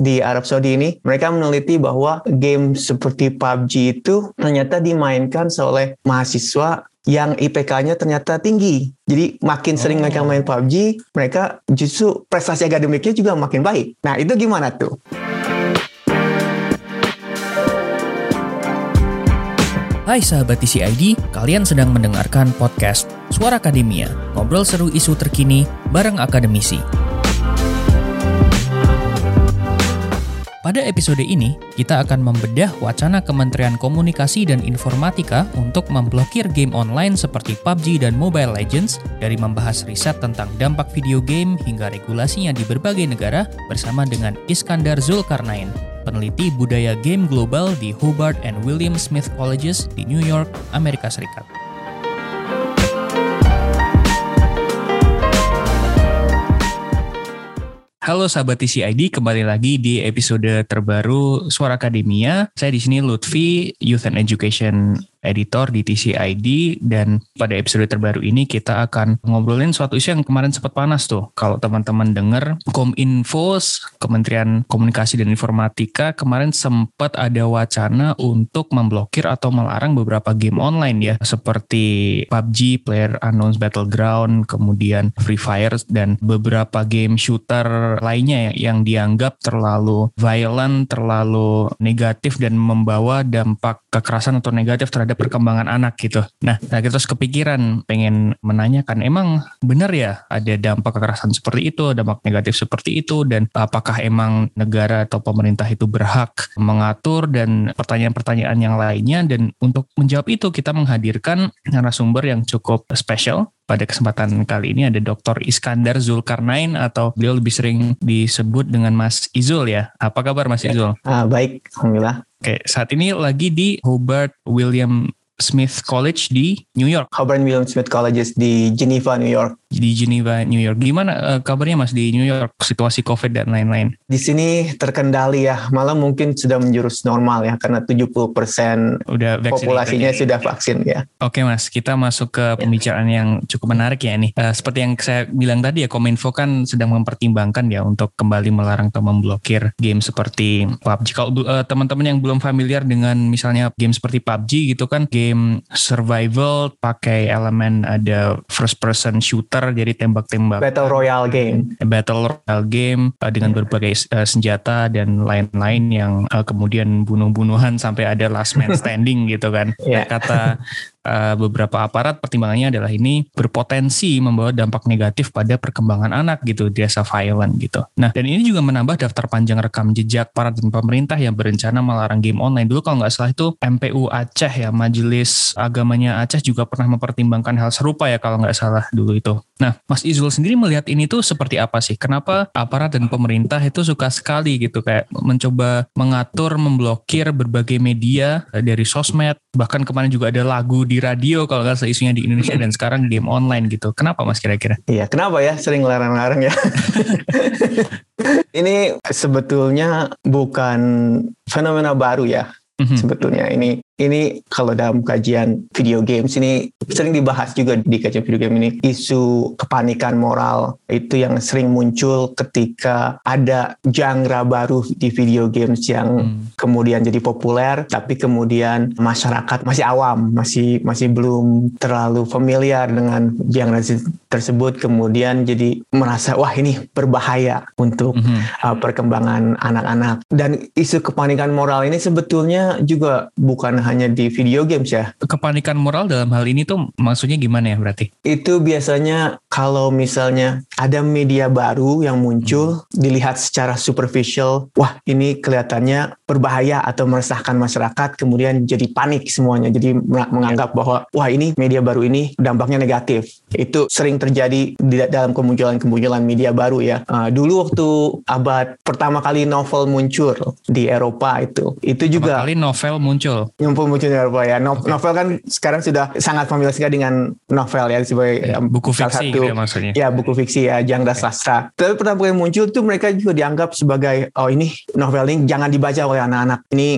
di Arab Saudi ini, mereka meneliti bahwa game seperti PUBG itu ternyata dimainkan oleh mahasiswa yang IPK-nya ternyata tinggi. Jadi makin sering mereka main PUBG, mereka justru prestasi akademiknya juga makin baik. Nah itu gimana tuh? Hai sahabat TCID, kalian sedang mendengarkan podcast Suara Akademia, ngobrol seru isu terkini bareng akademisi. Pada episode ini, kita akan membedah wacana Kementerian Komunikasi dan Informatika untuk memblokir game online seperti PUBG dan Mobile Legends dari membahas riset tentang dampak video game hingga regulasinya di berbagai negara bersama dengan Iskandar Zulkarnain, peneliti budaya game global di Hobart and William Smith Colleges di New York, Amerika Serikat. Halo sahabat TCID, kembali lagi di episode terbaru Suara Akademia. Saya di sini Lutfi, Youth and Education editor di TCID dan pada episode terbaru ini kita akan ngobrolin suatu isu yang kemarin sempat panas tuh. Kalau teman-teman dengar Kominfo, Kementerian Komunikasi dan Informatika kemarin sempat ada wacana untuk memblokir atau melarang beberapa game online ya seperti PUBG, Player Unknown's Battleground, kemudian Free Fire dan beberapa game shooter lainnya yang dianggap terlalu violent, terlalu negatif dan membawa dampak kekerasan atau negatif terhadap ada perkembangan anak gitu. Nah, nah kita terus kepikiran pengen menanyakan emang benar ya ada dampak kekerasan seperti itu, dampak negatif seperti itu dan apakah emang negara atau pemerintah itu berhak mengatur dan pertanyaan-pertanyaan yang lainnya dan untuk menjawab itu kita menghadirkan narasumber yang cukup spesial pada kesempatan kali ini ada Dr. Iskandar Zulkarnain atau beliau lebih sering disebut dengan Mas Izul ya. Apa kabar Mas ya. Izul? Ah, baik, alhamdulillah. Oke, saat ini lagi di Hobart William Smith College di New York. Hobart William Smith College di Geneva, New York di Geneva, New York. Gimana uh, kabarnya Mas di New York, situasi COVID dan lain-lain? Di sini terkendali ya, malah mungkin sudah menjurus normal ya, karena 70% Udah populasinya ya. sudah vaksin ya. Oke Mas, kita masuk ke ya. pembicaraan yang cukup menarik ya ini. Uh, seperti yang saya bilang tadi ya, Kominfo kan sedang mempertimbangkan ya untuk kembali melarang atau memblokir game seperti PUBG. Kalau uh, teman-teman yang belum familiar dengan misalnya game seperti PUBG gitu kan, game survival pakai elemen ada first person shooter shooter jadi tembak-tembak battle royale game. Battle royale game uh, dengan berbagai uh, senjata dan lain-lain yang uh, kemudian bunuh-bunuhan sampai ada last man standing gitu kan. Yeah. kata uh, beberapa aparat pertimbangannya adalah ini berpotensi membawa dampak negatif pada perkembangan anak gitu, desa violent gitu. Nah, dan ini juga menambah daftar panjang rekam jejak para dan pemerintah yang berencana melarang game online. Dulu kalau nggak salah itu MPU Aceh ya, Majelis Agamanya Aceh juga pernah mempertimbangkan hal serupa ya kalau nggak salah dulu itu. Nah, Mas Izul sendiri melihat ini tuh seperti apa sih? Kenapa aparat dan pemerintah itu suka sekali gitu kayak mencoba mengatur, memblokir berbagai media dari sosmed, bahkan kemarin juga ada lagu di radio kalau nggak salah isunya di Indonesia dan sekarang game online gitu. Kenapa mas kira-kira? Iya, kenapa ya sering larang-larang ya? Ini sebetulnya bukan fenomena baru ya. Mm -hmm. Sebetulnya ini ini kalau dalam kajian video games ini sering dibahas juga di kajian video game ini isu kepanikan moral itu yang sering muncul ketika ada genre baru di video games yang hmm. kemudian jadi populer tapi kemudian masyarakat masih awam masih masih belum terlalu familiar dengan genre tersebut kemudian jadi merasa wah ini berbahaya untuk hmm. uh, perkembangan anak-anak dan isu kepanikan moral ini sebetulnya juga bukan hanya di video games ya. Kepanikan moral dalam hal ini tuh maksudnya gimana ya berarti? Itu biasanya kalau misalnya ada media baru yang muncul hmm. dilihat secara superficial, wah ini kelihatannya berbahaya atau meresahkan masyarakat, kemudian jadi panik semuanya, jadi menganggap bahwa wah ini media baru ini dampaknya negatif. Itu sering terjadi di dalam kemunculan-kemunculan media baru ya. Uh, dulu waktu abad pertama kali novel muncul di Eropa itu, itu juga pertama kali novel muncul muncul di Eropa ya. No, okay. Novel kan sekarang sudah sangat familiar sekali dengan novel ya sebagai ya, buku fiksi satu, gitu ya maksudnya. Ya buku fiksi ya, genre okay. sastra. Tapi pertama kali muncul tuh mereka juga dianggap sebagai oh ini novel ini jangan dibaca oleh oleh anak-anak ini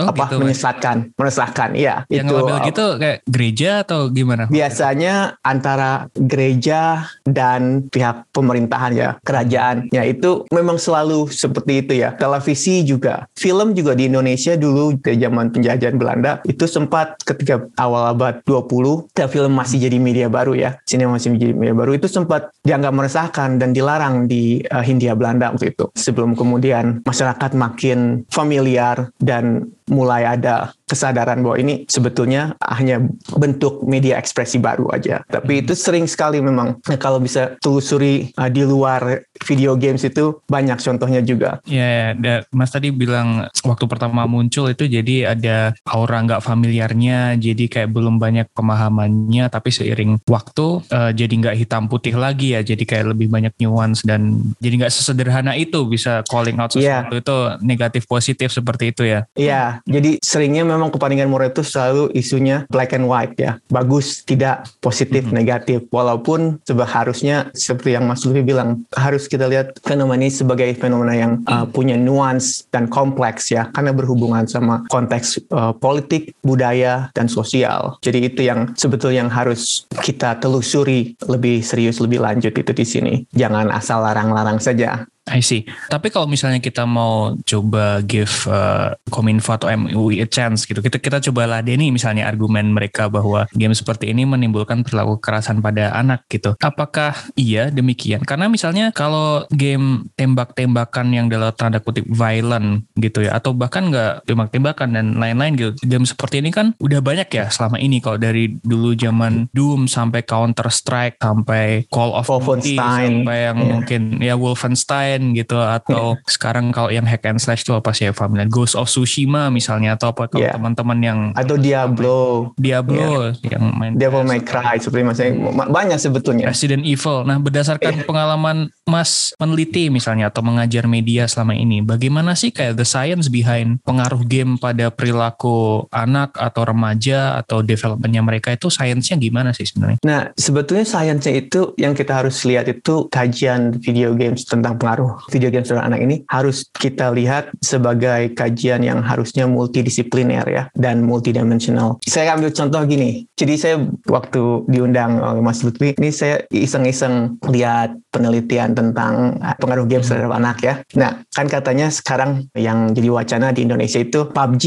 oh, apa gitu, menyesatkan, meresahkan. Iya, yang itu label gitu kayak gereja atau gimana? Biasanya antara gereja dan pihak pemerintahan ya, kerajaan. Ya itu memang selalu seperti itu ya. Televisi juga, film juga di Indonesia dulu di zaman penjajahan Belanda itu sempat ketika awal abad 20 film masih jadi media baru ya, sinema masih menjadi media baru itu sempat dianggap meresahkan dan dilarang di uh, Hindia Belanda waktu itu. Sebelum kemudian masyarakat makin familiar dan mulai ada kesadaran bahwa ini sebetulnya hanya bentuk media ekspresi baru aja. Tapi hmm. itu sering sekali memang nah, kalau bisa telusuri uh, di luar video games itu banyak contohnya juga. Ya, ya, Mas tadi bilang waktu pertama muncul itu jadi ada aura nggak familiarnya, jadi kayak belum banyak pemahamannya, tapi seiring waktu uh, jadi nggak hitam putih lagi ya, jadi kayak lebih banyak nuance dan jadi nggak sesederhana itu bisa calling out iya. sesuatu yeah. itu negatif positif seperti itu ya. Iya, yeah jadi seringnya memang kepaningan moral itu selalu isunya black and white ya. Bagus, tidak, positif, hmm. negatif. Walaupun seharusnya seperti yang Mas Lufi bilang, harus kita lihat fenomena ini sebagai fenomena yang uh, punya nuans dan kompleks ya. Karena berhubungan sama konteks uh, politik, budaya, dan sosial. Jadi itu yang sebetulnya yang harus kita telusuri lebih serius, lebih lanjut itu di sini. Jangan asal larang-larang saja. I see. Tapi kalau misalnya kita mau coba give uh, Kominfo atau MUI a chance gitu, kita kita coba ladeni misalnya argumen mereka bahwa game seperti ini menimbulkan perilaku kekerasan pada anak gitu. Apakah iya demikian? Karena misalnya kalau game tembak-tembakan yang dalam tanda kutip violent gitu ya, atau bahkan nggak tembak-tembakan dan lain-lain gitu, game seperti ini kan udah banyak ya selama ini kalau dari dulu zaman Doom sampai Counter Strike sampai Call of Duty sampai yang yeah. mungkin ya Wolfenstein gitu atau yeah. sekarang kalau yang hack and slash itu apa sih ya familiar Ghost of Tsushima misalnya atau apa kalau yeah. teman-teman yang atau Diablo Diablo yeah. yang main Devil May Cry seperti maksudnya banyak sebetulnya Resident Evil nah berdasarkan yeah. pengalaman Mas meneliti misalnya atau mengajar media selama ini bagaimana sih kayak the science behind pengaruh game pada perilaku anak atau remaja atau developmentnya mereka itu sainsnya gimana sih sebenarnya? Nah sebetulnya sainsnya itu yang kita harus lihat itu kajian video games tentang pengaruh video game saudara anak ini harus kita lihat sebagai kajian yang harusnya multidisipliner ya dan multidimensional. Saya ambil contoh gini. Jadi saya waktu diundang oleh Mas Lutfi, ini saya iseng-iseng lihat penelitian tentang pengaruh game terhadap anak ya. Nah, kan katanya sekarang yang jadi wacana di Indonesia itu PUBG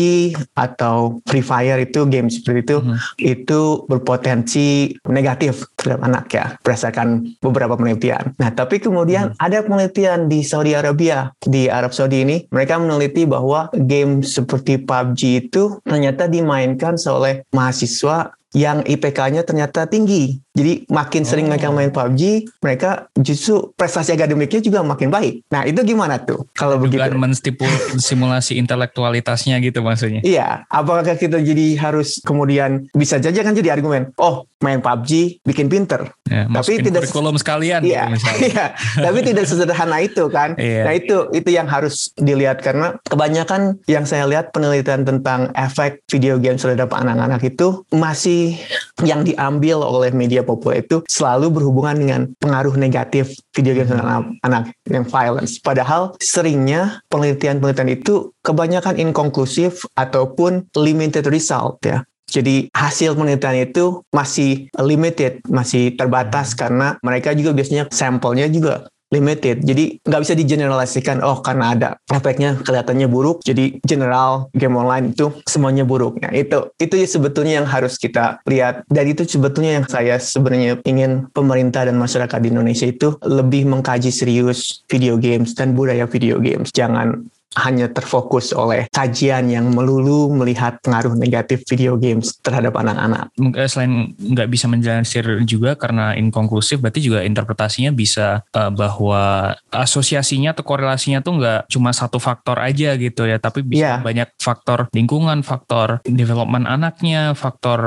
atau Free Fire itu game seperti itu hmm. itu berpotensi negatif terhadap anak ya berdasarkan beberapa penelitian. Nah, tapi kemudian hmm. ada penelitian di Saudi Arabia, di Arab Saudi ini, mereka meneliti bahwa game seperti PUBG itu ternyata dimainkan oleh mahasiswa yang IPK-nya ternyata tinggi. Jadi makin sering oh. mereka main PUBG, mereka justru prestasi akademiknya juga makin baik. Nah itu gimana tuh kalau begitu? menstipul simulasi intelektualitasnya gitu maksudnya? Iya. Apakah kita jadi harus kemudian bisa saja kan jadi argumen, oh main PUBG bikin pinter. Ya, tapi tidak kurikulum sekalian. Iya. Gitu iya. tapi tidak sesederhana itu kan. Iya. Nah itu itu yang harus dilihat karena kebanyakan yang saya lihat penelitian tentang efek video game terhadap anak-anak itu masih yang diambil oleh media populer itu selalu berhubungan dengan pengaruh negatif video game anak, anak yang violence. Padahal seringnya penelitian-penelitian itu kebanyakan inkonklusif ataupun limited result ya. Jadi hasil penelitian itu masih limited, masih terbatas karena mereka juga biasanya sampelnya juga limited. Jadi nggak bisa digeneralisasikan, oh karena ada efeknya kelihatannya buruk, jadi general game online itu semuanya buruk. Nah itu itu sebetulnya yang harus kita lihat. Dan itu sebetulnya yang saya sebenarnya ingin pemerintah dan masyarakat di Indonesia itu lebih mengkaji serius video games dan budaya video games. Jangan hanya terfokus oleh kajian yang melulu melihat pengaruh negatif video games terhadap anak-anak. Selain nggak bisa menjelaskan juga karena inkonklusif, berarti juga interpretasinya bisa uh, bahwa asosiasinya atau korelasinya tuh nggak cuma satu faktor aja gitu ya, tapi bisa yeah. banyak faktor lingkungan, faktor development anaknya, faktor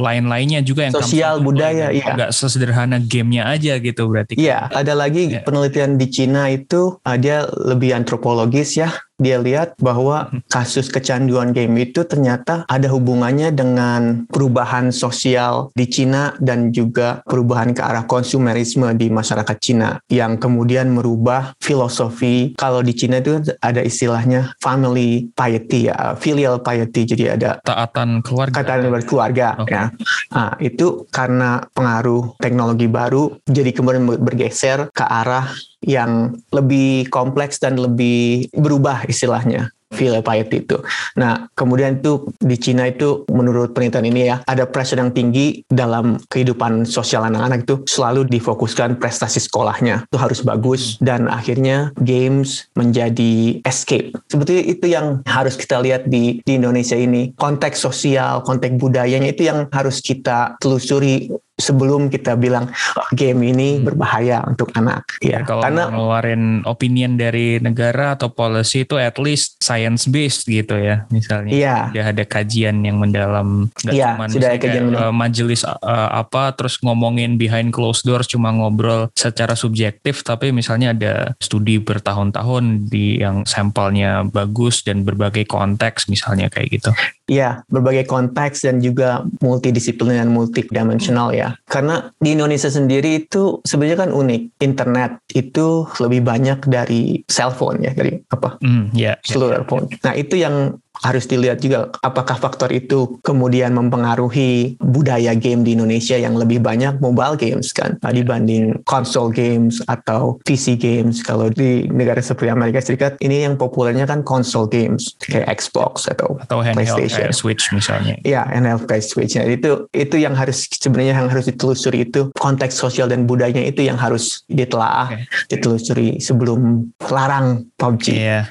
lain-lainnya juga yang sosial budaya, iya. Nggak sesederhana gamenya aja gitu berarti. Iya, yeah. ada lagi yeah. penelitian di Cina itu uh, dia lebih antropologis ya dia lihat bahwa kasus kecanduan game itu ternyata ada hubungannya dengan perubahan sosial di Cina dan juga perubahan ke arah konsumerisme di masyarakat Cina yang kemudian merubah filosofi. Kalau di Cina itu ada istilahnya family piety ya filial piety. Jadi ada taatan keluarga. Taatan keluarga okay. ya. Nah, itu karena pengaruh teknologi baru jadi kemudian bergeser ke arah yang lebih kompleks dan lebih berubah istilahnya filial piety itu. Nah, kemudian itu di Cina itu menurut penelitian ini ya, ada pressure yang tinggi dalam kehidupan sosial anak-anak itu selalu difokuskan prestasi sekolahnya. Itu harus bagus dan akhirnya games menjadi escape. Sebetulnya itu yang harus kita lihat di, di Indonesia ini. Konteks sosial, konteks budayanya itu yang harus kita telusuri sebelum kita bilang oh, game ini hmm. berbahaya untuk anak. Ya, kalau karena ngeluarin opinion dari negara atau policy itu at least science based gitu ya, misalnya. Iya. Sudah ada kajian yang mendalam. Iya, sudah ada kajian uh, majelis uh, apa terus ngomongin behind closed doors cuma ngobrol secara subjektif, tapi misalnya ada studi bertahun-tahun di yang sampelnya bagus dan berbagai konteks misalnya kayak gitu. Iya, berbagai konteks dan juga multidisipliner dan multidimensional ya. Karena di Indonesia sendiri itu sebenarnya kan unik. Internet itu lebih banyak dari cellphone ya, dari apa? Mm, yeah, seluruh yeah, phone. Nah, itu yang harus dilihat juga apakah faktor itu kemudian mempengaruhi budaya game di Indonesia yang lebih banyak mobile games kan. Dibanding console games atau PC games. Kalau di negara seperti Amerika Serikat ini yang populernya kan console games kayak Xbox atau, atau PlayStation. Switch misalnya. Ya handheld kayak Switch. Nah, itu itu yang harus sebenarnya yang harus ditelusuri itu konteks sosial dan budayanya itu yang harus ditelaah okay. ditelusuri sebelum larang PUBG yeah.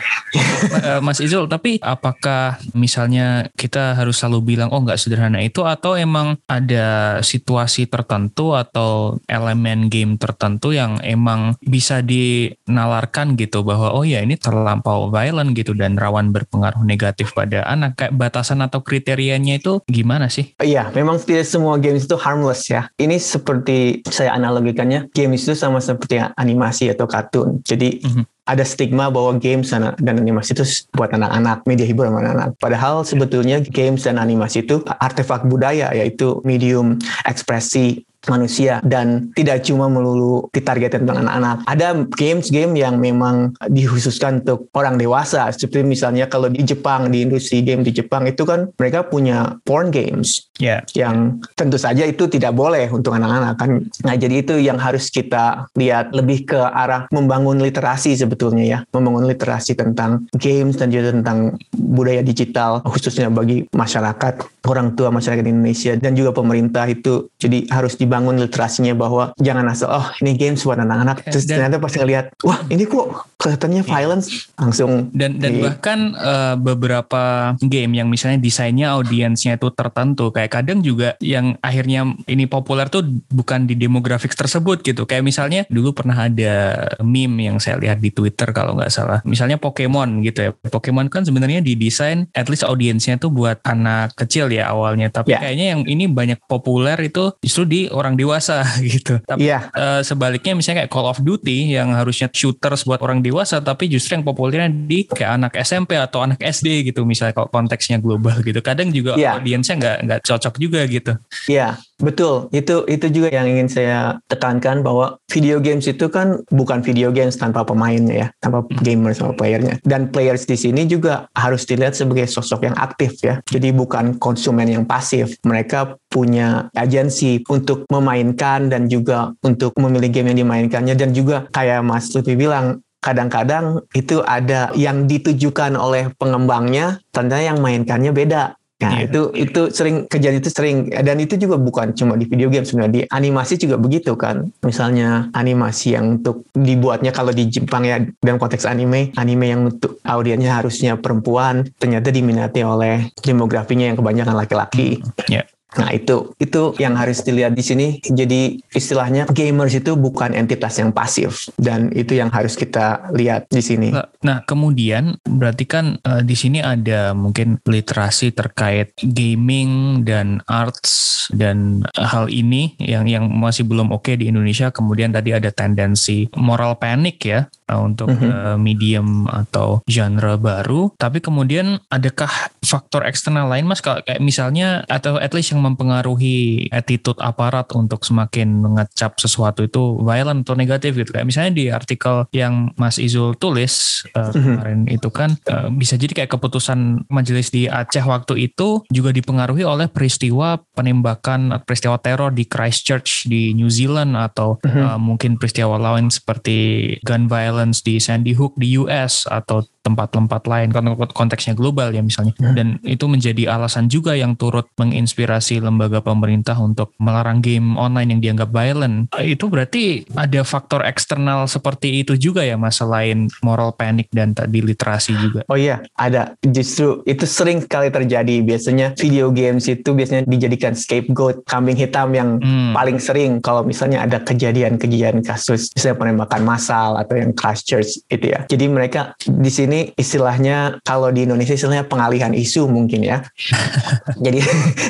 Mas Izul tapi apakah misalnya kita harus selalu bilang oh nggak sederhana itu atau emang ada situasi tertentu atau elemen game tertentu yang emang bisa dinalarkan gitu bahwa oh ya ini terlampau violent gitu dan rawan berpengaruh negatif pada anak kayak batasan atau kriterianya itu gimana sih? Iya, memang tidak semua games itu harmless ya. Ini seperti saya analogikannya, games itu sama seperti animasi atau kartun. Jadi mm -hmm ada stigma bahwa games dan animasi itu buat anak-anak, media hiburan anak-anak. Padahal sebetulnya games dan animasi itu artefak budaya, yaitu medium ekspresi manusia dan tidak cuma melulu ditargetkan tentang anak-anak. Ada games-game yang memang dikhususkan untuk orang dewasa. Seperti misalnya kalau di Jepang, di industri game di Jepang itu kan mereka punya porn games. Yeah. Yang tentu saja itu tidak boleh untuk anak-anak kan. Nah, jadi itu yang harus kita lihat lebih ke arah membangun literasi sebetulnya ya. Membangun literasi tentang games dan juga tentang budaya digital khususnya bagi masyarakat, orang tua masyarakat Indonesia dan juga pemerintah itu jadi harus di dibangun literasinya bahwa jangan asal oh ini games buat anak-anak terus dan, ternyata pas ngeliat wah ini kok kelihatannya iya. violence langsung dan dan di, bahkan uh, beberapa game yang misalnya desainnya audiensnya itu tertentu kayak kadang juga yang akhirnya ini populer tuh bukan di demografik tersebut gitu kayak misalnya dulu pernah ada meme yang saya lihat di Twitter kalau nggak salah misalnya Pokemon gitu ya Pokemon kan sebenarnya didesain at least audiensnya tuh buat anak kecil ya awalnya tapi yeah. kayaknya yang ini banyak populer itu justru di orang dewasa gitu. Tapi yeah. Iya. uh, sebaliknya misalnya kayak Call of Duty yang harusnya shooters buat orang dewasa tapi justru yang populernya di kayak anak SMP atau anak SD gitu misalnya kalau konteksnya global gitu. Kadang juga yeah. audiensnya nggak nggak cocok juga gitu. Iya, betul. Itu itu juga yang ingin saya tekankan bahwa video games itu kan bukan video games tanpa pemainnya ya, tanpa hmm. gamers sama playernya. Dan players di sini juga harus dilihat sebagai sosok yang aktif ya. Jadi bukan konsumen yang pasif. Mereka punya agensi untuk memainkan dan juga untuk memilih game yang dimainkannya dan juga kayak Mas Lutfi bilang kadang-kadang itu ada yang ditujukan oleh pengembangnya, ternyata yang mainkannya beda. Nah yeah. itu itu sering kejadian itu sering dan itu juga bukan cuma di video game sebenarnya di animasi juga begitu kan. Misalnya animasi yang untuk dibuatnya kalau di Jepang ya dalam konteks anime, anime yang untuk audiensnya harusnya perempuan ternyata diminati oleh demografinya yang kebanyakan laki-laki. Yeah. Nah itu itu yang harus dilihat di sini. Jadi istilahnya gamers itu bukan entitas yang pasif dan itu yang harus kita lihat di sini. Nah kemudian berarti kan uh, di sini ada mungkin literasi terkait gaming dan arts dan hal ini yang yang masih belum oke okay di Indonesia. Kemudian tadi ada tendensi moral panic ya untuk mm -hmm. uh, medium atau genre baru. Tapi kemudian adakah faktor eksternal lain mas kayak misalnya atau at least yang mempengaruhi attitude aparat untuk semakin mengecap sesuatu itu violent atau negatif gitu kayak misalnya di artikel yang Mas Izul tulis uh, kemarin itu kan uh, bisa jadi kayak keputusan majelis di Aceh waktu itu juga dipengaruhi oleh peristiwa penembakan peristiwa teror di Christchurch di New Zealand atau uh, mungkin peristiwa lain seperti gun violence di Sandy Hook di US atau tempat-tempat lain konteksnya global ya misalnya. Hmm. dan itu menjadi alasan juga yang turut menginspirasi lembaga pemerintah untuk melarang game online yang dianggap violent. Itu berarti ada faktor eksternal seperti itu juga ya mas selain moral panic dan tadi literasi juga. Oh iya ada. Justru itu sering sekali terjadi. Biasanya video games itu biasanya dijadikan scapegoat kambing hitam yang hmm. paling sering kalau misalnya ada kejadian-kejadian kasus misalnya penembakan massal atau yang Christchurch itu ya. Jadi mereka di sini ini istilahnya kalau di Indonesia istilahnya pengalihan isu mungkin ya. Jadi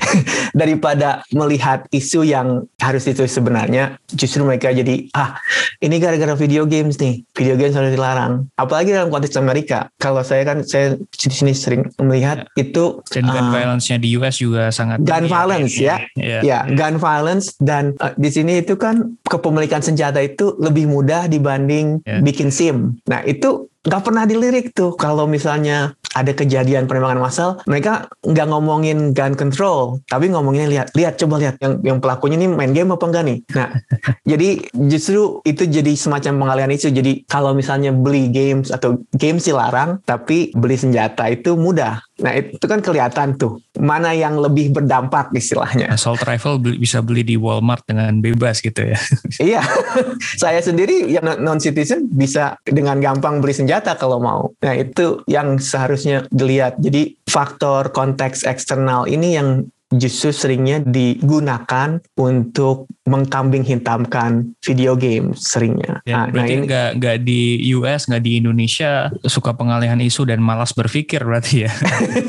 daripada melihat isu yang harus itu sebenarnya justru mereka jadi ah ini gara-gara video games nih. Video games harus dilarang. Apalagi dalam konteks Amerika. Kalau saya kan saya di sini sering melihat ya. itu dan gun uh, violence-nya di US juga sangat gun tinggi, violence ya. Ya, ya gun violence dan uh, di sini itu kan kepemilikan senjata itu lebih mudah dibanding ya. bikin SIM. Nah, itu nggak pernah dilirik tuh kalau misalnya ada kejadian penembakan massal mereka nggak ngomongin gun control tapi ngomonginnya lihat lihat coba lihat yang yang pelakunya ini main game apa enggak nih nah jadi justru itu jadi semacam pengalihan isu jadi kalau misalnya beli games atau games dilarang tapi beli senjata itu mudah Nah itu kan kelihatan tuh mana yang lebih berdampak istilahnya. Assault rifle bisa beli di Walmart dengan bebas gitu ya. iya, saya sendiri yang non citizen bisa dengan gampang beli senjata kalau mau. Nah itu yang seharusnya dilihat. Jadi faktor konteks eksternal ini yang justru seringnya digunakan untuk mengkambing hitamkan video game seringnya. Ya, nah, berarti nah nggak nggak di US nggak di Indonesia suka pengalihan isu dan malas berpikir berarti ya?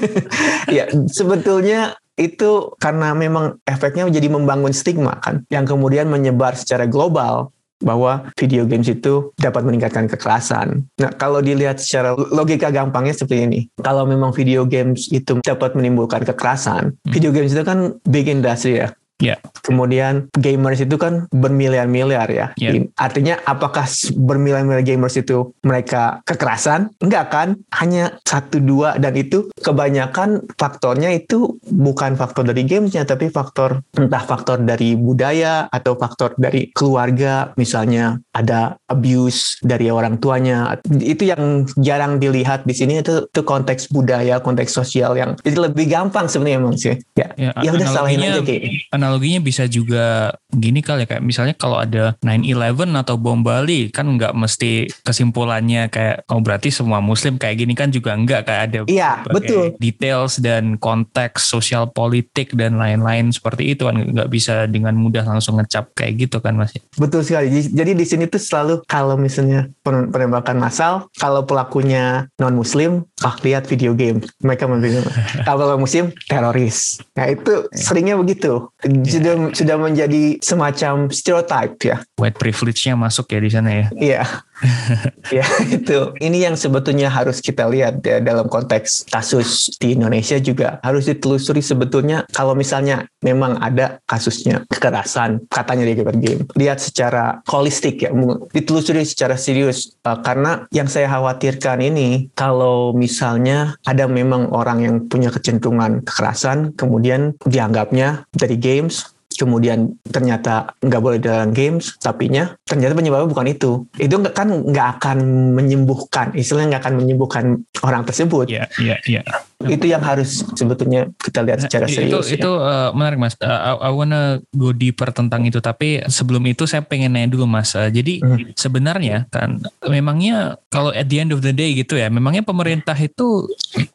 ya sebetulnya itu karena memang efeknya menjadi membangun stigma kan yang kemudian menyebar secara global bahwa video games itu dapat meningkatkan kekerasan. Nah, kalau dilihat secara logika gampangnya seperti ini. Kalau memang video games itu dapat menimbulkan kekerasan, hmm. video games itu kan big industry ya. Yeah. Kemudian gamers itu kan bermiliar-miliar ya. Yeah. Artinya apakah bermiliar-miliar gamers itu mereka kekerasan? Enggak kan? Hanya satu dua dan itu kebanyakan faktornya itu bukan faktor dari gamesnya tapi faktor entah faktor dari budaya atau faktor dari keluarga misalnya ada abuse dari orang tuanya itu yang jarang dilihat di sini itu, itu konteks budaya konteks sosial yang jadi lebih gampang sebenarnya emang sih ya ya, ya udah salahin aja kayak analoginya bisa juga gini kali ya kayak misalnya kalau ada 9/11 atau bom Bali kan nggak mesti kesimpulannya kayak oh berarti semua muslim kayak gini kan juga nggak kayak ada iya betul. details dan konteks sosial politik dan lain-lain seperti itu kan nggak bisa dengan mudah langsung ngecap kayak gitu kan Mas? Betul sekali. Jadi di sini tuh selalu kalau misalnya penembakan massal kalau pelakunya non muslim ah lihat video game mereka memilih kalau muslim teroris nah itu seringnya begitu sudah sudah menjadi semacam stereotype ya. White privilege-nya masuk ya di sana ya. Iya. ya itu. Ini yang sebetulnya harus kita lihat ya dalam konteks kasus di Indonesia juga harus ditelusuri sebetulnya kalau misalnya memang ada kasusnya kekerasan katanya di game. Lihat secara holistik ya, ditelusuri secara serius uh, karena yang saya khawatirkan ini kalau misalnya ada memang orang yang punya kecenderungan kekerasan kemudian dianggapnya dari games kemudian ternyata nggak boleh dalam games, tapinya ternyata penyebabnya bukan itu. Itu kan nggak akan menyembuhkan, istilahnya nggak akan menyembuhkan orang tersebut. Iya, iya, iya itu yang harus sebetulnya kita lihat secara nah, serius. Itu, ya. itu uh, menarik mas. Uh, I, I wanna go deeper tentang itu. Tapi sebelum itu saya pengen nanya dulu mas. Uh, jadi hmm. sebenarnya kan, memangnya kalau at the end of the day gitu ya, memangnya pemerintah itu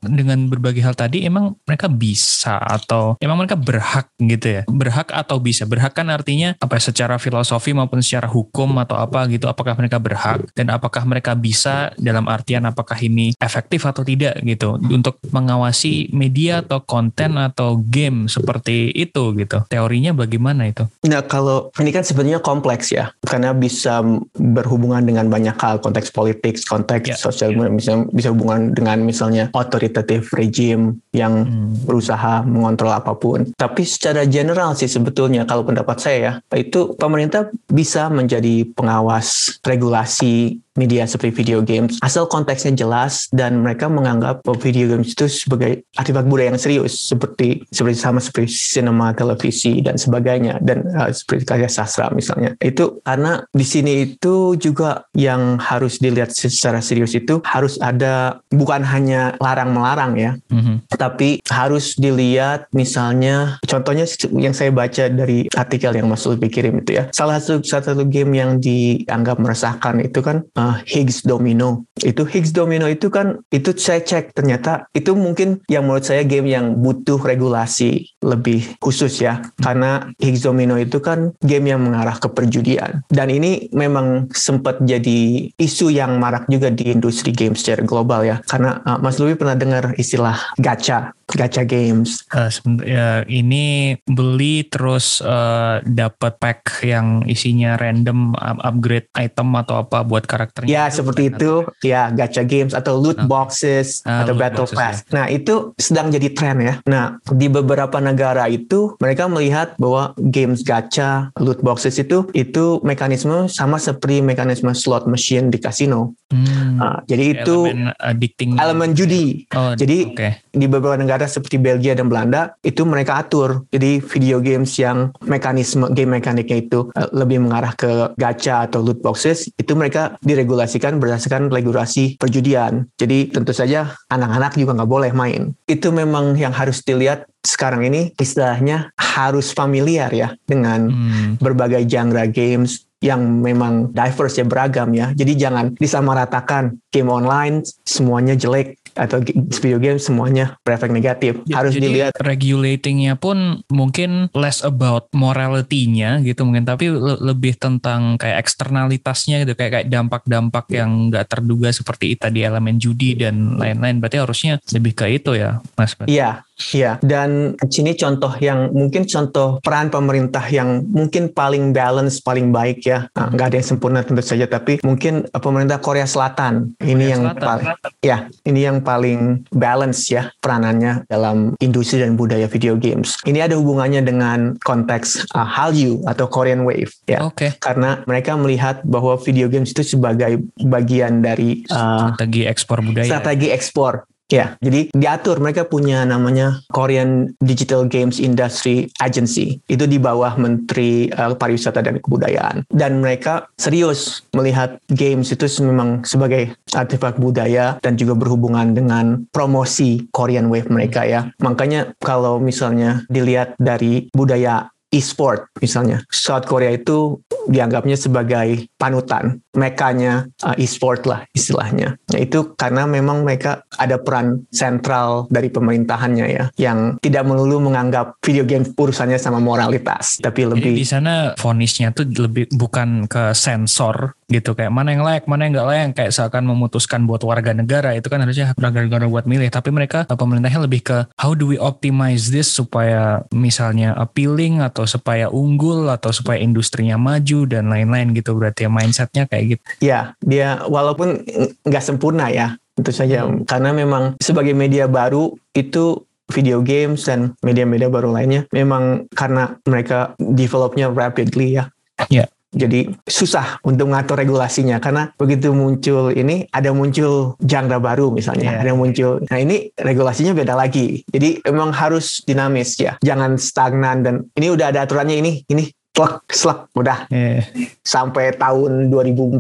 dengan berbagai hal tadi, emang mereka bisa atau emang mereka berhak gitu ya? Berhak atau bisa? Berhak kan artinya apa? Ya, secara filosofi maupun secara hukum atau apa gitu? Apakah mereka berhak dan apakah mereka bisa dalam artian apakah ini efektif atau tidak gitu untuk mengambil mengawasi media atau konten atau game seperti itu gitu. Teorinya bagaimana itu? Nah kalau ini kan sebenarnya kompleks ya, karena bisa berhubungan dengan banyak hal, konteks politik, konteks yeah. sosial, yeah. bisa bisa hubungan dengan misalnya otoritatif regime yang hmm. berusaha mengontrol apa pun. Tapi secara general sih sebetulnya kalau pendapat saya ya, itu pemerintah bisa menjadi pengawas regulasi media seperti video games. Asal konteksnya jelas dan mereka menganggap video games itu sebagai artefak budaya yang serius seperti seperti sama seperti sinema televisi dan sebagainya dan uh, seperti karya sastra misalnya. Itu karena di sini itu juga yang harus dilihat secara serius itu harus ada bukan hanya larang melarang ya mm-hmm. tapi harus dilihat misalnya contohnya yang saya baca dari artikel yang Mas Lutfi kirim itu ya. Salah satu satu game yang dianggap meresahkan itu kan uh, Higgs domino. Itu Higgs domino itu kan itu saya cek ternyata itu mungkin yang menurut saya game yang butuh regulasi lebih khusus ya. Karena Higgs domino itu kan game yang mengarah ke perjudian. Dan ini memang sempat jadi isu yang marak juga di industri game secara global ya. Karena uh, Mas Louis pernah dengar istilah gacha gacha games. Uh, ya, ini beli terus uh, dapat pack yang isinya random upgrade item atau apa buat karakternya. Ya seperti itu. Ya gacha games atau loot uh, boxes uh, atau loot battle boxes, pass. Ya. Nah itu sedang jadi tren ya. Nah di beberapa negara itu mereka melihat bahwa games gacha, loot boxes itu itu mekanisme sama seperti mekanisme slot machine di kasino. Hmm. Uh, jadi itu elemen, elemen judi. Oh, jadi okay. di beberapa negara negara seperti Belgia dan Belanda itu mereka atur. Jadi video games yang mekanisme game mekaniknya itu uh, lebih mengarah ke gacha atau loot boxes itu mereka diregulasikan berdasarkan regulasi perjudian. Jadi tentu saja anak-anak juga nggak boleh main. Itu memang yang harus dilihat sekarang ini istilahnya harus familiar ya dengan hmm. berbagai genre games yang memang diverse ya beragam ya. Jadi jangan disamaratakan game online semuanya jelek atau video game semuanya berefek negatif. Ya, Harus jadi dilihat regulatingnya pun mungkin less about morality-nya gitu mungkin tapi le lebih tentang kayak eksternalitasnya gitu kayak kayak dampak-dampak yang nggak terduga seperti tadi elemen judi dan lain-lain. Berarti harusnya lebih ke itu ya, Mas. Iya, Iya, dan sini contoh yang mungkin contoh peran pemerintah yang mungkin paling balance, paling baik ya. Nah, nggak ada yang sempurna tentu saja, tapi mungkin pemerintah Korea Selatan ini Korea yang paling, ya, ini yang paling balance ya peranannya dalam industri dan budaya video games. Ini ada hubungannya dengan konteks uh, Hallyu atau Korean Wave ya. Oke. Okay. Karena mereka melihat bahwa video games itu sebagai bagian dari uh, strategi ekspor budaya. Strategi ekspor Ya, jadi diatur mereka punya namanya Korean Digital Games Industry Agency. Itu di bawah Menteri uh, Pariwisata dan Kebudayaan. Dan mereka serius melihat games itu memang sebagai artefak budaya dan juga berhubungan dengan promosi Korean Wave mereka ya. Makanya kalau misalnya dilihat dari budaya e-sport misalnya. South Korea itu dianggapnya sebagai panutan, mekanya uh, e-sport lah istilahnya. Ya, itu karena memang mereka ada peran sentral dari pemerintahannya ya, yang tidak melulu menganggap video game urusannya sama moralitas, tapi lebih Jadi di sana fonisnya tuh lebih bukan ke sensor gitu kayak mana yang layak mana yang nggak layak kayak seakan memutuskan buat warga negara itu kan harusnya warga negara buat milih tapi mereka pemerintahnya lebih ke how do we optimize this supaya misalnya appealing atau supaya unggul atau supaya industrinya maju dan lain-lain gitu berarti ya mindsetnya kayak gitu ya dia walaupun nggak sempurna ya tentu saja hmm. karena memang sebagai media baru itu video games dan media-media baru lainnya memang karena mereka developnya rapidly ya. Ya. Jadi susah untuk mengatur regulasinya karena begitu muncul ini ada muncul genre baru misalnya, yeah. ada muncul. Nah ini regulasinya beda lagi. Jadi emang harus dinamis ya, jangan stagnan dan ini udah ada aturannya ini, ini slek slek udah. Yeah. sampai tahun 2040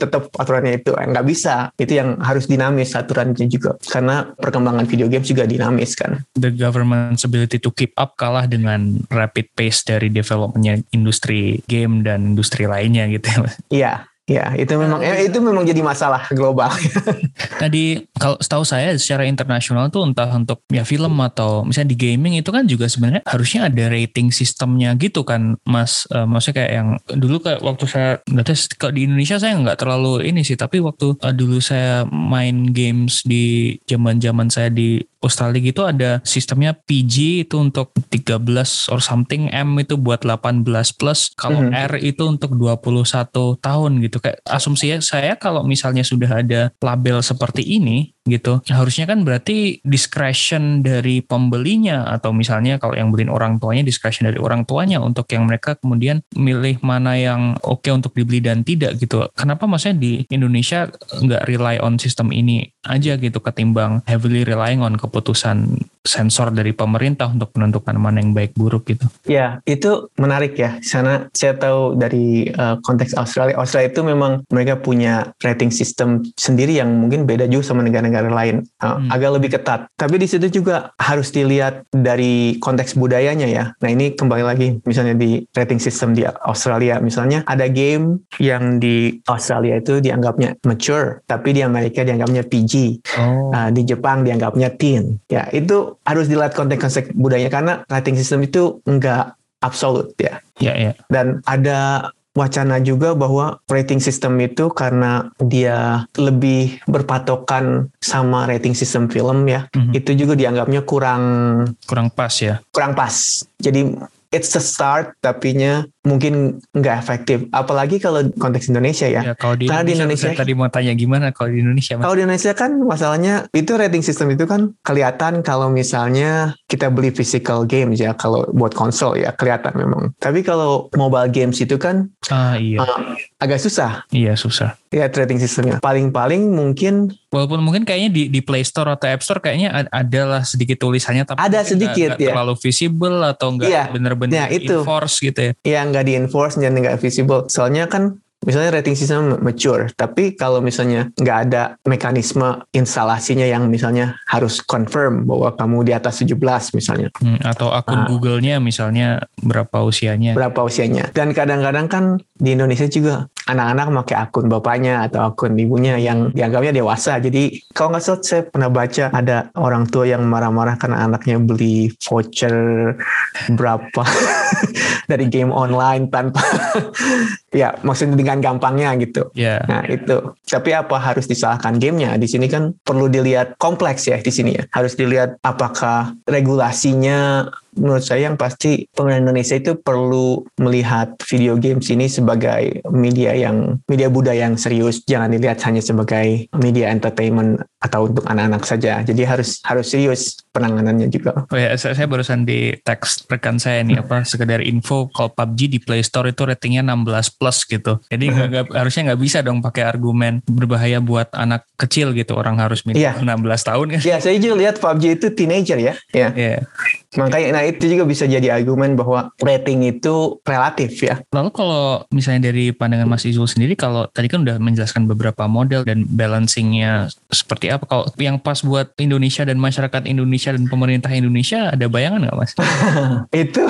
tetap aturannya itu nggak bisa. Itu yang harus dinamis aturannya juga. Karena perkembangan video games juga dinamis kan. The government's ability to keep up kalah dengan rapid pace dari developmentnya industri game dan industri lainnya gitu ya. Iya Ya, itu memang eh, itu memang jadi masalah global. Tadi kalau setahu saya secara internasional tuh entah untuk ya film atau misalnya di gaming itu kan juga sebenarnya harusnya ada rating sistemnya gitu kan, Mas. Uh, maksudnya kayak yang dulu kayak waktu saya nggak tahu kalau di Indonesia saya nggak terlalu ini sih, tapi waktu uh, dulu saya main games di zaman-zaman saya di Australia gitu ada sistemnya PG itu untuk 13 or something M itu buat 18 plus kalau mm -hmm. R itu untuk 21 tahun gitu kayak asumsi saya kalau misalnya sudah ada label seperti ini gitu. Harusnya kan berarti discretion dari pembelinya atau misalnya kalau yang beliin orang tuanya discretion dari orang tuanya untuk yang mereka kemudian milih mana yang oke okay untuk dibeli dan tidak gitu. Kenapa maksudnya di Indonesia nggak rely on sistem ini aja gitu ketimbang heavily relying on keputusan sensor dari pemerintah untuk menentukan mana yang baik buruk gitu. Ya, itu menarik ya. Sana saya tahu dari uh, konteks Australia, Australia itu memang mereka punya rating system sendiri yang mungkin beda juga sama negara-negara lain. Uh, hmm. Agak lebih ketat. Tapi di situ juga harus dilihat dari konteks budayanya ya. Nah, ini kembali lagi misalnya di rating system di Australia misalnya ada game yang di Australia itu dianggapnya mature, tapi di Amerika dianggapnya PG. Oh. Uh, di Jepang dianggapnya teen. Ya, itu harus dilihat konteks-konteks budayanya karena rating system itu enggak absolut ya. Ya, ya. Dan ada wacana juga bahwa rating system itu karena dia lebih berpatokan sama rating system film ya, mm -hmm. itu juga dianggapnya kurang kurang pas ya. Kurang pas. Jadi it's a start tapinya mungkin nggak efektif. Apalagi kalau konteks Indonesia ya. ya kalau di Karena Indonesia, di Indonesia tadi mau tanya gimana kalau di Indonesia? Kalau di Indonesia kan masalahnya itu rating system itu kan kelihatan kalau misalnya kita beli physical games ya kalau buat konsol ya kelihatan memang. Tapi kalau mobile games itu kan ah, iya. uh, agak susah. Iya susah. Ya rating sistemnya. Paling-paling mungkin walaupun mungkin kayaknya di di Play Store atau App Store kayaknya adalah sedikit tulisannya tapi ada sedikit gak, gak ya. terlalu visible atau enggak iya. bener-bener ya, itu. enforce gitu ya. Iya nggak di enforce dan nggak visible. Soalnya kan misalnya rating sistem mature, tapi kalau misalnya nggak ada mekanisme instalasinya yang misalnya harus confirm bahwa kamu di atas 17 misalnya. Hmm, atau akun nah, Google-nya misalnya berapa usianya. Berapa usianya. Dan kadang-kadang kan di Indonesia juga anak-anak pakai akun bapaknya atau akun ibunya yang dianggapnya dewasa. Jadi kalau nggak salah saya pernah baca ada orang tua yang marah-marah karena anaknya beli voucher berapa dari game online tanpa ya maksudnya dengan gampangnya gitu. Yeah. Nah itu. Tapi apa harus disalahkan gamenya? Di sini kan perlu dilihat kompleks ya di sini ya. Harus dilihat apakah regulasinya menurut saya yang pasti pemerintah Indonesia itu perlu melihat video games ini sebagai media yang media budaya yang serius. Jangan dilihat hanya sebagai media entertainment atau untuk anak-anak saja. Jadi harus harus serius penanganannya juga. Oh ya saya, saya barusan di teks rekan saya nih apa sekedar info kalau PUBG di Play Store itu ratingnya 16 plus gitu. Jadi gak, gak, harusnya nggak bisa dong pakai argumen berbahaya buat anak kecil gitu. Orang harus minimal yeah. 16 tahun kan. Ya saya juga lihat PUBG itu teenager ya. Ya yeah. yeah. Makanya nah itu juga bisa jadi argumen bahwa rating itu relatif ya. Lalu kalau misalnya dari pandangan Mas Izul sendiri kalau tadi kan udah menjelaskan beberapa model dan balancingnya seperti apa kalau yang pas buat Indonesia dan masyarakat Indonesia dan pemerintah Indonesia ada bayangan nggak Mas? itu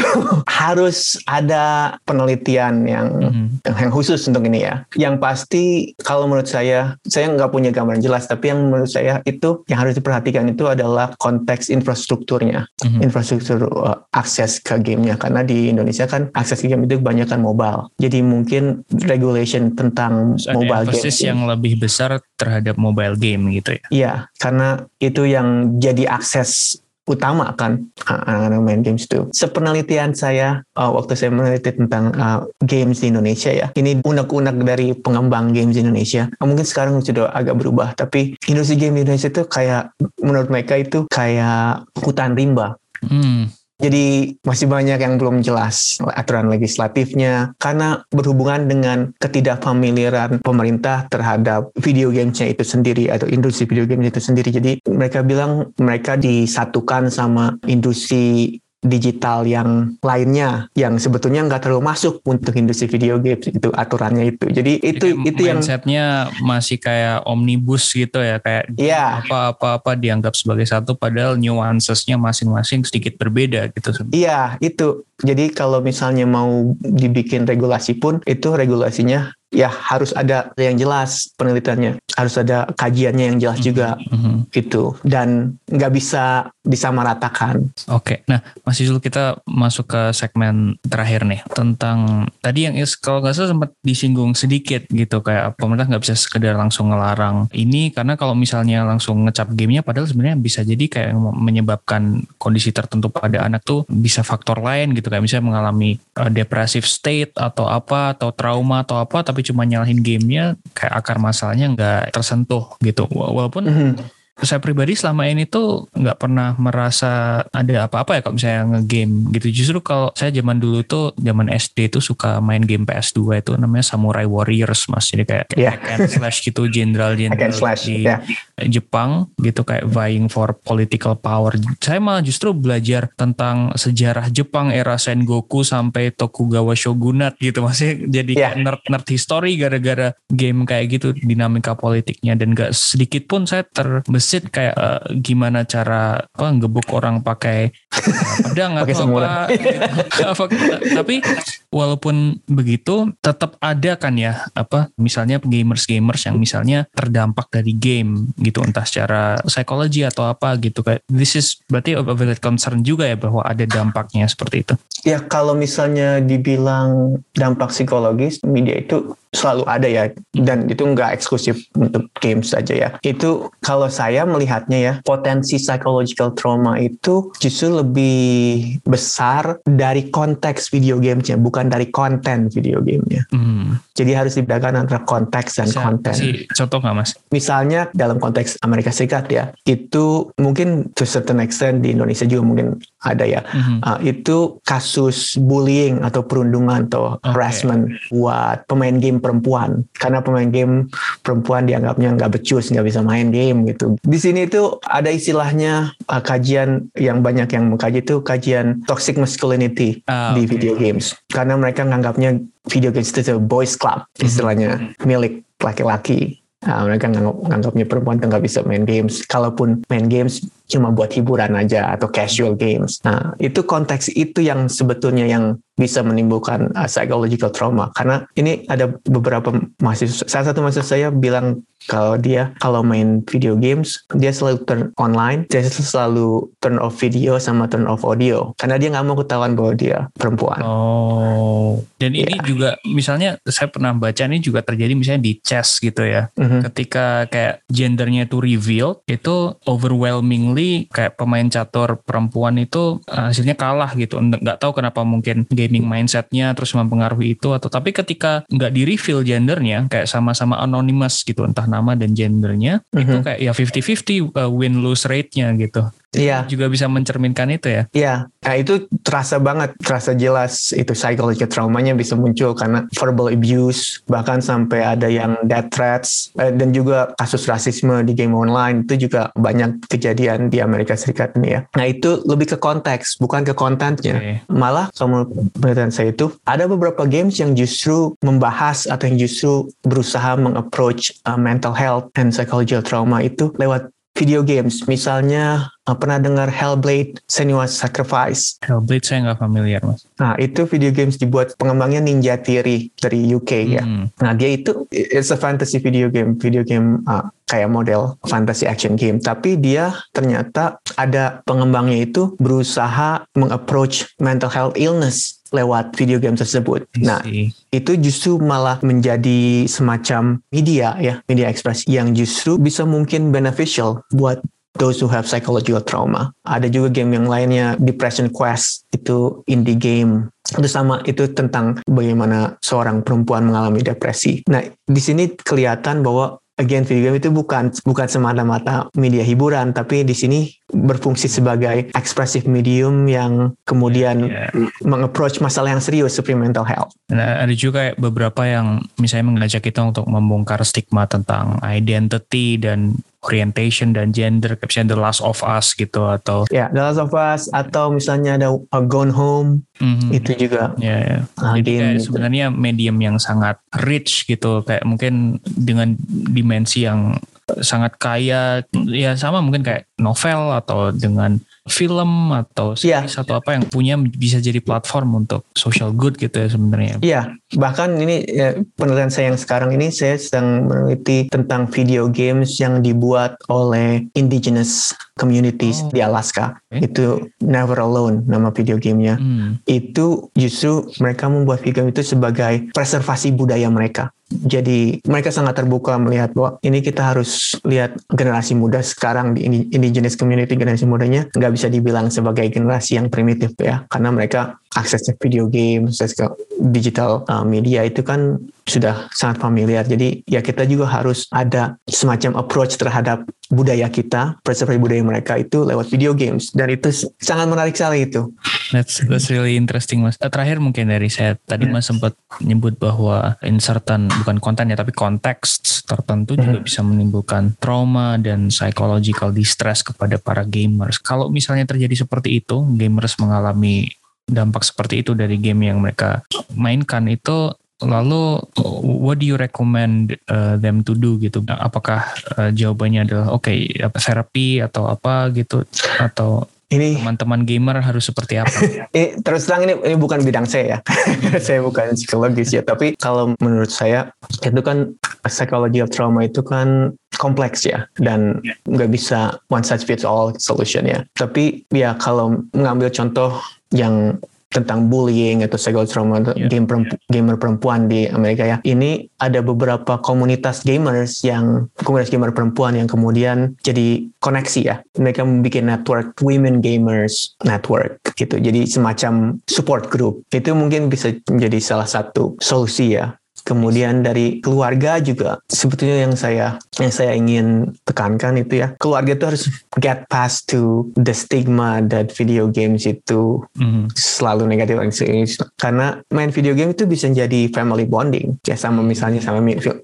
harus ada penelitian yang mm-hmm. yang khusus untuk ini ya. Yang pasti kalau menurut saya saya nggak punya gambaran jelas tapi yang menurut saya itu yang harus diperhatikan itu adalah konteks infrastrukturnya. Mm-hmm. Infrastruktur infrastruktur uh, akses ke gamenya karena di Indonesia kan akses ke game itu kebanyakan mobile. Jadi mungkin regulation tentang Terus mobile game yang lebih besar terhadap mobile game gitu ya. Iya, karena itu yang jadi akses utama kan anak-anak main games itu. Sepenelitian saya uh, waktu saya meneliti tentang uh, games di Indonesia ya, ini unek-unek dari pengembang games di Indonesia. Uh, mungkin sekarang sudah agak berubah, tapi industri game di Indonesia itu kayak menurut mereka itu kayak hutan rimba. Hmm. Jadi masih banyak yang belum jelas aturan legislatifnya karena berhubungan dengan ketidakfamiliaran pemerintah terhadap video gamesnya itu sendiri atau industri video games itu sendiri. Jadi mereka bilang mereka disatukan sama industri digital yang lainnya yang sebetulnya nggak terlalu masuk untuk industri video games itu aturannya itu. Jadi itu jadi itu yang mindsetnya masih kayak omnibus gitu ya kayak yeah. apa apa apa dianggap sebagai satu padahal nuancesnya masing-masing sedikit berbeda gitu. Iya itu. Jadi kalau misalnya mau dibikin regulasi pun itu regulasinya ya harus ada yang jelas penelitiannya, harus ada kajiannya yang jelas juga Mhm. itu dan nggak bisa disamaratakan. Oke, nah Mas Yuzul kita masuk ke segmen terakhir nih tentang tadi yang is kalau nggak salah sempat disinggung sedikit gitu kayak pemerintah nggak bisa sekedar langsung ngelarang ini karena kalau misalnya langsung ngecap gamenya padahal sebenarnya bisa jadi kayak menyebabkan kondisi tertentu pada anak tuh bisa faktor lain gitu kayak misalnya mengalami uh, depressive state atau apa atau trauma atau apa tapi cuma nyalahin gamenya kayak akar masalahnya nggak tersentuh gitu Wa- walaupun Mhm. Saya pribadi selama ini tuh nggak pernah merasa ada apa-apa ya kalau misalnya ngegame gitu. Justru kalau saya zaman dulu tuh zaman SD tuh suka main game PS2 itu namanya Samurai Warriors mas. Jadi kayak, kayak hack and slash gitu jenderal Hack jenderal and slash, di ya. Jepang gitu kayak vying for political power. Saya malah justru belajar tentang sejarah Jepang era Sengoku sampai Tokugawa Shogunate gitu. Masih jadi kayak nerd nerd history gara-gara game kayak gitu dinamika politiknya dan gak sedikit pun saya kayak eh, gimana cara apa ngebuk orang pakai pedang atau apa. Apa- Tapi walaupun begitu tetap ada kan ya apa misalnya gamers-gamers yang misalnya terdampak dari game gitu entah secara psikologi atau apa gitu kayak this is berarti a valid concern juga ya bahwa ada dampaknya seperti itu. Ya kalau misalnya dibilang dampak psikologis media itu selalu ada ya dan itu nggak eksklusif untuk games saja ya. Itu kalau saya melihatnya ya potensi psychological trauma itu justru lebih besar dari konteks video gamesnya bukan dari konten video gamenya. Hmm. Jadi harus dibedakan antara konteks dan Bisa konten. kasih contoh nggak mas? Misalnya dalam konteks Amerika Serikat ya, itu mungkin to certain extent di Indonesia juga mungkin ada ya. Mhm. Uh, itu kasus bullying atau perundungan atau Oke. harassment buat pemain game perempuan karena pemain game perempuan dianggapnya nggak becus nggak bisa main game gitu di sini itu ada istilahnya uh, kajian yang banyak yang mengkaji itu kajian toxic masculinity Ah, di oke. video games karena mereka menganggapnya video games itu boys club Mhm. istilahnya milik laki-laki Nah, mereka nganggap, nganggapnya perempuan tuh nggak bisa main games. Kalaupun main games cuma buat hiburan aja atau casual games. Nah, itu konteks itu yang sebetulnya yang bisa menimbulkan uh, psychological trauma. Karena ini ada beberapa mahasiswa, salah satu mahasiswa saya bilang kalau dia kalau main video games, dia selalu turn online, dia selalu turn off video sama turn off audio. Karena dia nggak mau ketahuan bahwa dia perempuan. Oh, dan ini Iya. juga misalnya saya pernah baca ini juga terjadi misalnya di chess gitu ya. Mhm. Ketika kayak gendernya itu revealed, itu overwhelmingly kayak pemain catur perempuan itu uh, hasilnya kalah gitu. Nggak tahu kenapa mungkin gaming mindsetnya terus mempengaruhi itu atau tapi ketika nggak di reveal gendernya kayak sama-sama anonymous gitu entah nama dan gendernya itu Mhm. kayak ya 50-50 uh, win lose rate-nya gitu. Iya. Juga bisa mencerminkan itu ya. Iya, nah itu terasa banget, terasa jelas itu psychological traumanya bisa muncul karena verbal abuse, bahkan sampai ada yang death threats, eh, dan juga kasus rasisme di game online itu juga banyak kejadian di Amerika Serikat ini ya. Nah itu lebih ke konteks, bukan ke kontennya. Oke. Malah kalau penelitian saya itu ada beberapa games yang justru membahas atau yang justru berusaha mengapproach uh, mental health and psychological trauma itu lewat video games. Misalnya uh, pernah dengar Hellblade: Senua's Sacrifice. Hellblade saya nggak familiar mas. Nah itu video games dibuat pengembangnya Ninja Theory dari UK ya. Hmm. Nah dia itu it's a fantasy video game, video game uh, kayak model fantasy action game. Tapi dia ternyata ada pengembangnya itu berusaha mengapproach mental health illness lewat video game tersebut. Nah itu justru malah menjadi semacam media ya, media ekspresi yang justru bisa mungkin beneficial buat those who have psychological trauma. Ada juga game yang lainnya, Depression Quest, itu indie game. Itu sama, itu tentang bagaimana seorang perempuan mengalami depresi. Nah, di sini kelihatan bahwa again video game itu bukan bukan semata-mata media hiburan, tapi di sini berfungsi sebagai ekspresif medium yang kemudian Iya. mengapproach masalah yang serius seperti mental health. Nah, ada juga beberapa yang misalnya mengajak kita untuk membongkar stigma tentang identity dan orientation dan gender, kayak misalnya The Last of Us gitu atau Ya, The Last of Us atau misalnya ada uh, Gone Home Mhm. itu juga Ya, ya. Ah, Jadi game kayak gitu. sebenarnya medium yang sangat rich gitu, kayak mungkin dengan dimensi yang sangat kaya ya sama mungkin kayak novel atau dengan film atau Iya. series atau apa yang punya bisa jadi platform untuk social good gitu ya sebenarnya. Iya, bahkan ini ya, penelitian saya yang sekarang ini saya sedang meneliti tentang video games yang dibuat oleh indigenous communities Oh. di Alaska. Oke. Itu Never Alone nama video gamenya. Hmm. Itu justru mereka membuat video game itu sebagai preservasi budaya mereka. Jadi mereka sangat terbuka melihat bahwa ini kita harus lihat generasi muda sekarang di indi- indigenous community generasi mudanya nggak bisa dibilang sebagai generasi yang primitif ya karena mereka akses ke video game, akses ke digital uh, media itu kan sudah sangat familiar. Jadi ya kita juga harus ada semacam approach terhadap budaya kita, preservasi budaya mereka itu lewat video games dan itu sangat menarik sekali itu. That's that's really interesting mas. Eh, Terakhir mungkin dari saya tadi mas sempat nyebut bahwa in certain bukan konten ya tapi konteks tertentu juga Mhm. bisa menimbulkan trauma dan psychological distress kepada para gamers. Kalau misalnya terjadi seperti itu, gamers mengalami dampak seperti itu dari game yang mereka mainkan itu lalu what do you recommend uh, them to do gitu? Apakah uh, jawabannya adalah oke apa terapi atau apa gitu? Atau Ini teman-teman gamer harus seperti apa? Eh, terus terang ini ini bukan bidang saya ya. saya bukan psikologis ya, tapi kalau menurut saya itu kan psychology of trauma itu kan kompleks ya. Dan nggak bisa one size fits all solution ya. Tapi ya kalau mengambil contoh yang tentang bullying atau psychology trauma Ya. game perempu- gamer perempuan di Amerika ya. Ini ada beberapa komunitas gamers yang komunitas gamer perempuan yang kemudian jadi koneksi ya. Mereka membuat network women gamers network gitu. Jadi semacam support group. Itu mungkin bisa menjadi salah satu solusi ya. Kemudian dari keluarga juga sebetulnya yang saya yang saya ingin tekankan itu ya keluarga itu harus get past to the stigma that video games itu Mhm. selalu negatif. Karena main video game itu bisa jadi family bonding ya sama misalnya sama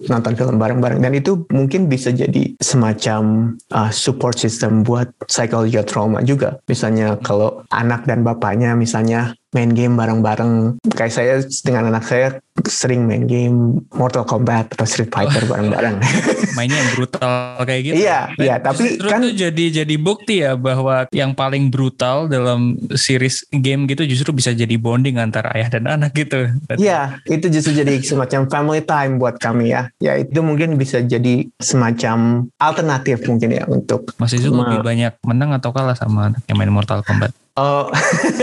nonton film bareng-bareng. Dan itu mungkin bisa jadi semacam uh, support system buat psychological trauma juga. Misalnya kalau anak dan bapaknya misalnya main game bareng-bareng kayak saya dengan anak saya sering main game Mortal Kombat atau Street Fighter bareng-bareng mainnya yang brutal kayak gitu. Iya, Dan iya, tapi justru kan- itu jadi jadi bukti ya bahwa yang paling brutal dalam series game gitu justru bisa jadi bonding antara ayah dan anak gitu. Iya, itu justru jadi semacam family time buat kami ya. Ya itu mungkin bisa jadi semacam alternatif mungkin ya untuk Mas Izu lebih banyak menang atau kalah sama anak yang main Mortal Kombat? Oh,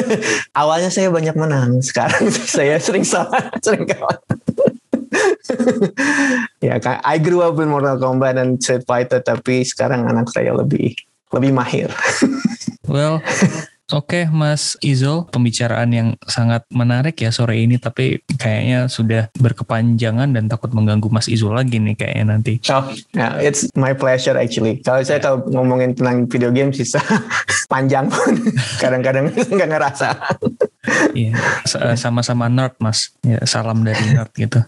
awalnya saya banyak menang, sekarang saya sering salah, sering kalah. ya, kan, I grew up in Mortal Kombat dan Street Fighter, tapi sekarang anak saya lebih lebih mahir. Well, oke Mas Izol, pembicaraan yang sangat menarik ya sore ini, tapi kayaknya sudah berkepanjangan dan takut mengganggu Mas Izol lagi nih kayaknya nanti. Oh, yeah, it's my pleasure actually. Kalau saya kalau ngomongin tentang video game sisa panjang pun kadang-kadang nggak ngerasa. Iya, sa- sama-sama nerd mas. Ya, salam dari nerd gitu.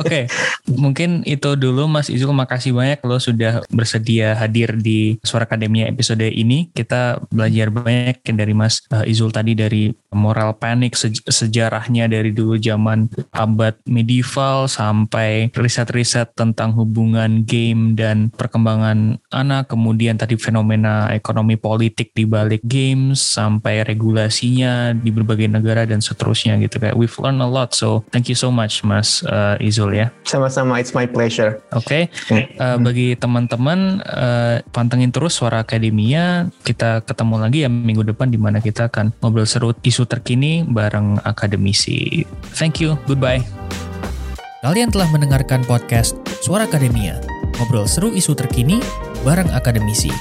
Oke, mungkin itu dulu Mas Izul. Makasih banyak lo sudah bersedia hadir di Suara Akademia episode ini. Kita belajar banyak dari Mas uh, Izul tadi dari moral panic sej- sejarahnya dari dulu zaman abad medieval sampai riset-riset tentang hubungan game dan perkembangan anak. Kemudian tadi fenomena ekonomi politik di balik games sampai regulasinya di berbagai negara dan seterusnya gitu kayak we've learned a lot so thank you so much Mas uh, Izul ya Sama-sama, it's my pleasure. oke Uh, bagi teman-teman uh, pantengin terus suara akademia kita ketemu lagi ya minggu depan di mana kita akan ngobrol seru isu terkini bareng akademisi thank you goodbye Kalian telah mendengarkan podcast Suara Akademia, ngobrol seru isu terkini bareng akademisi.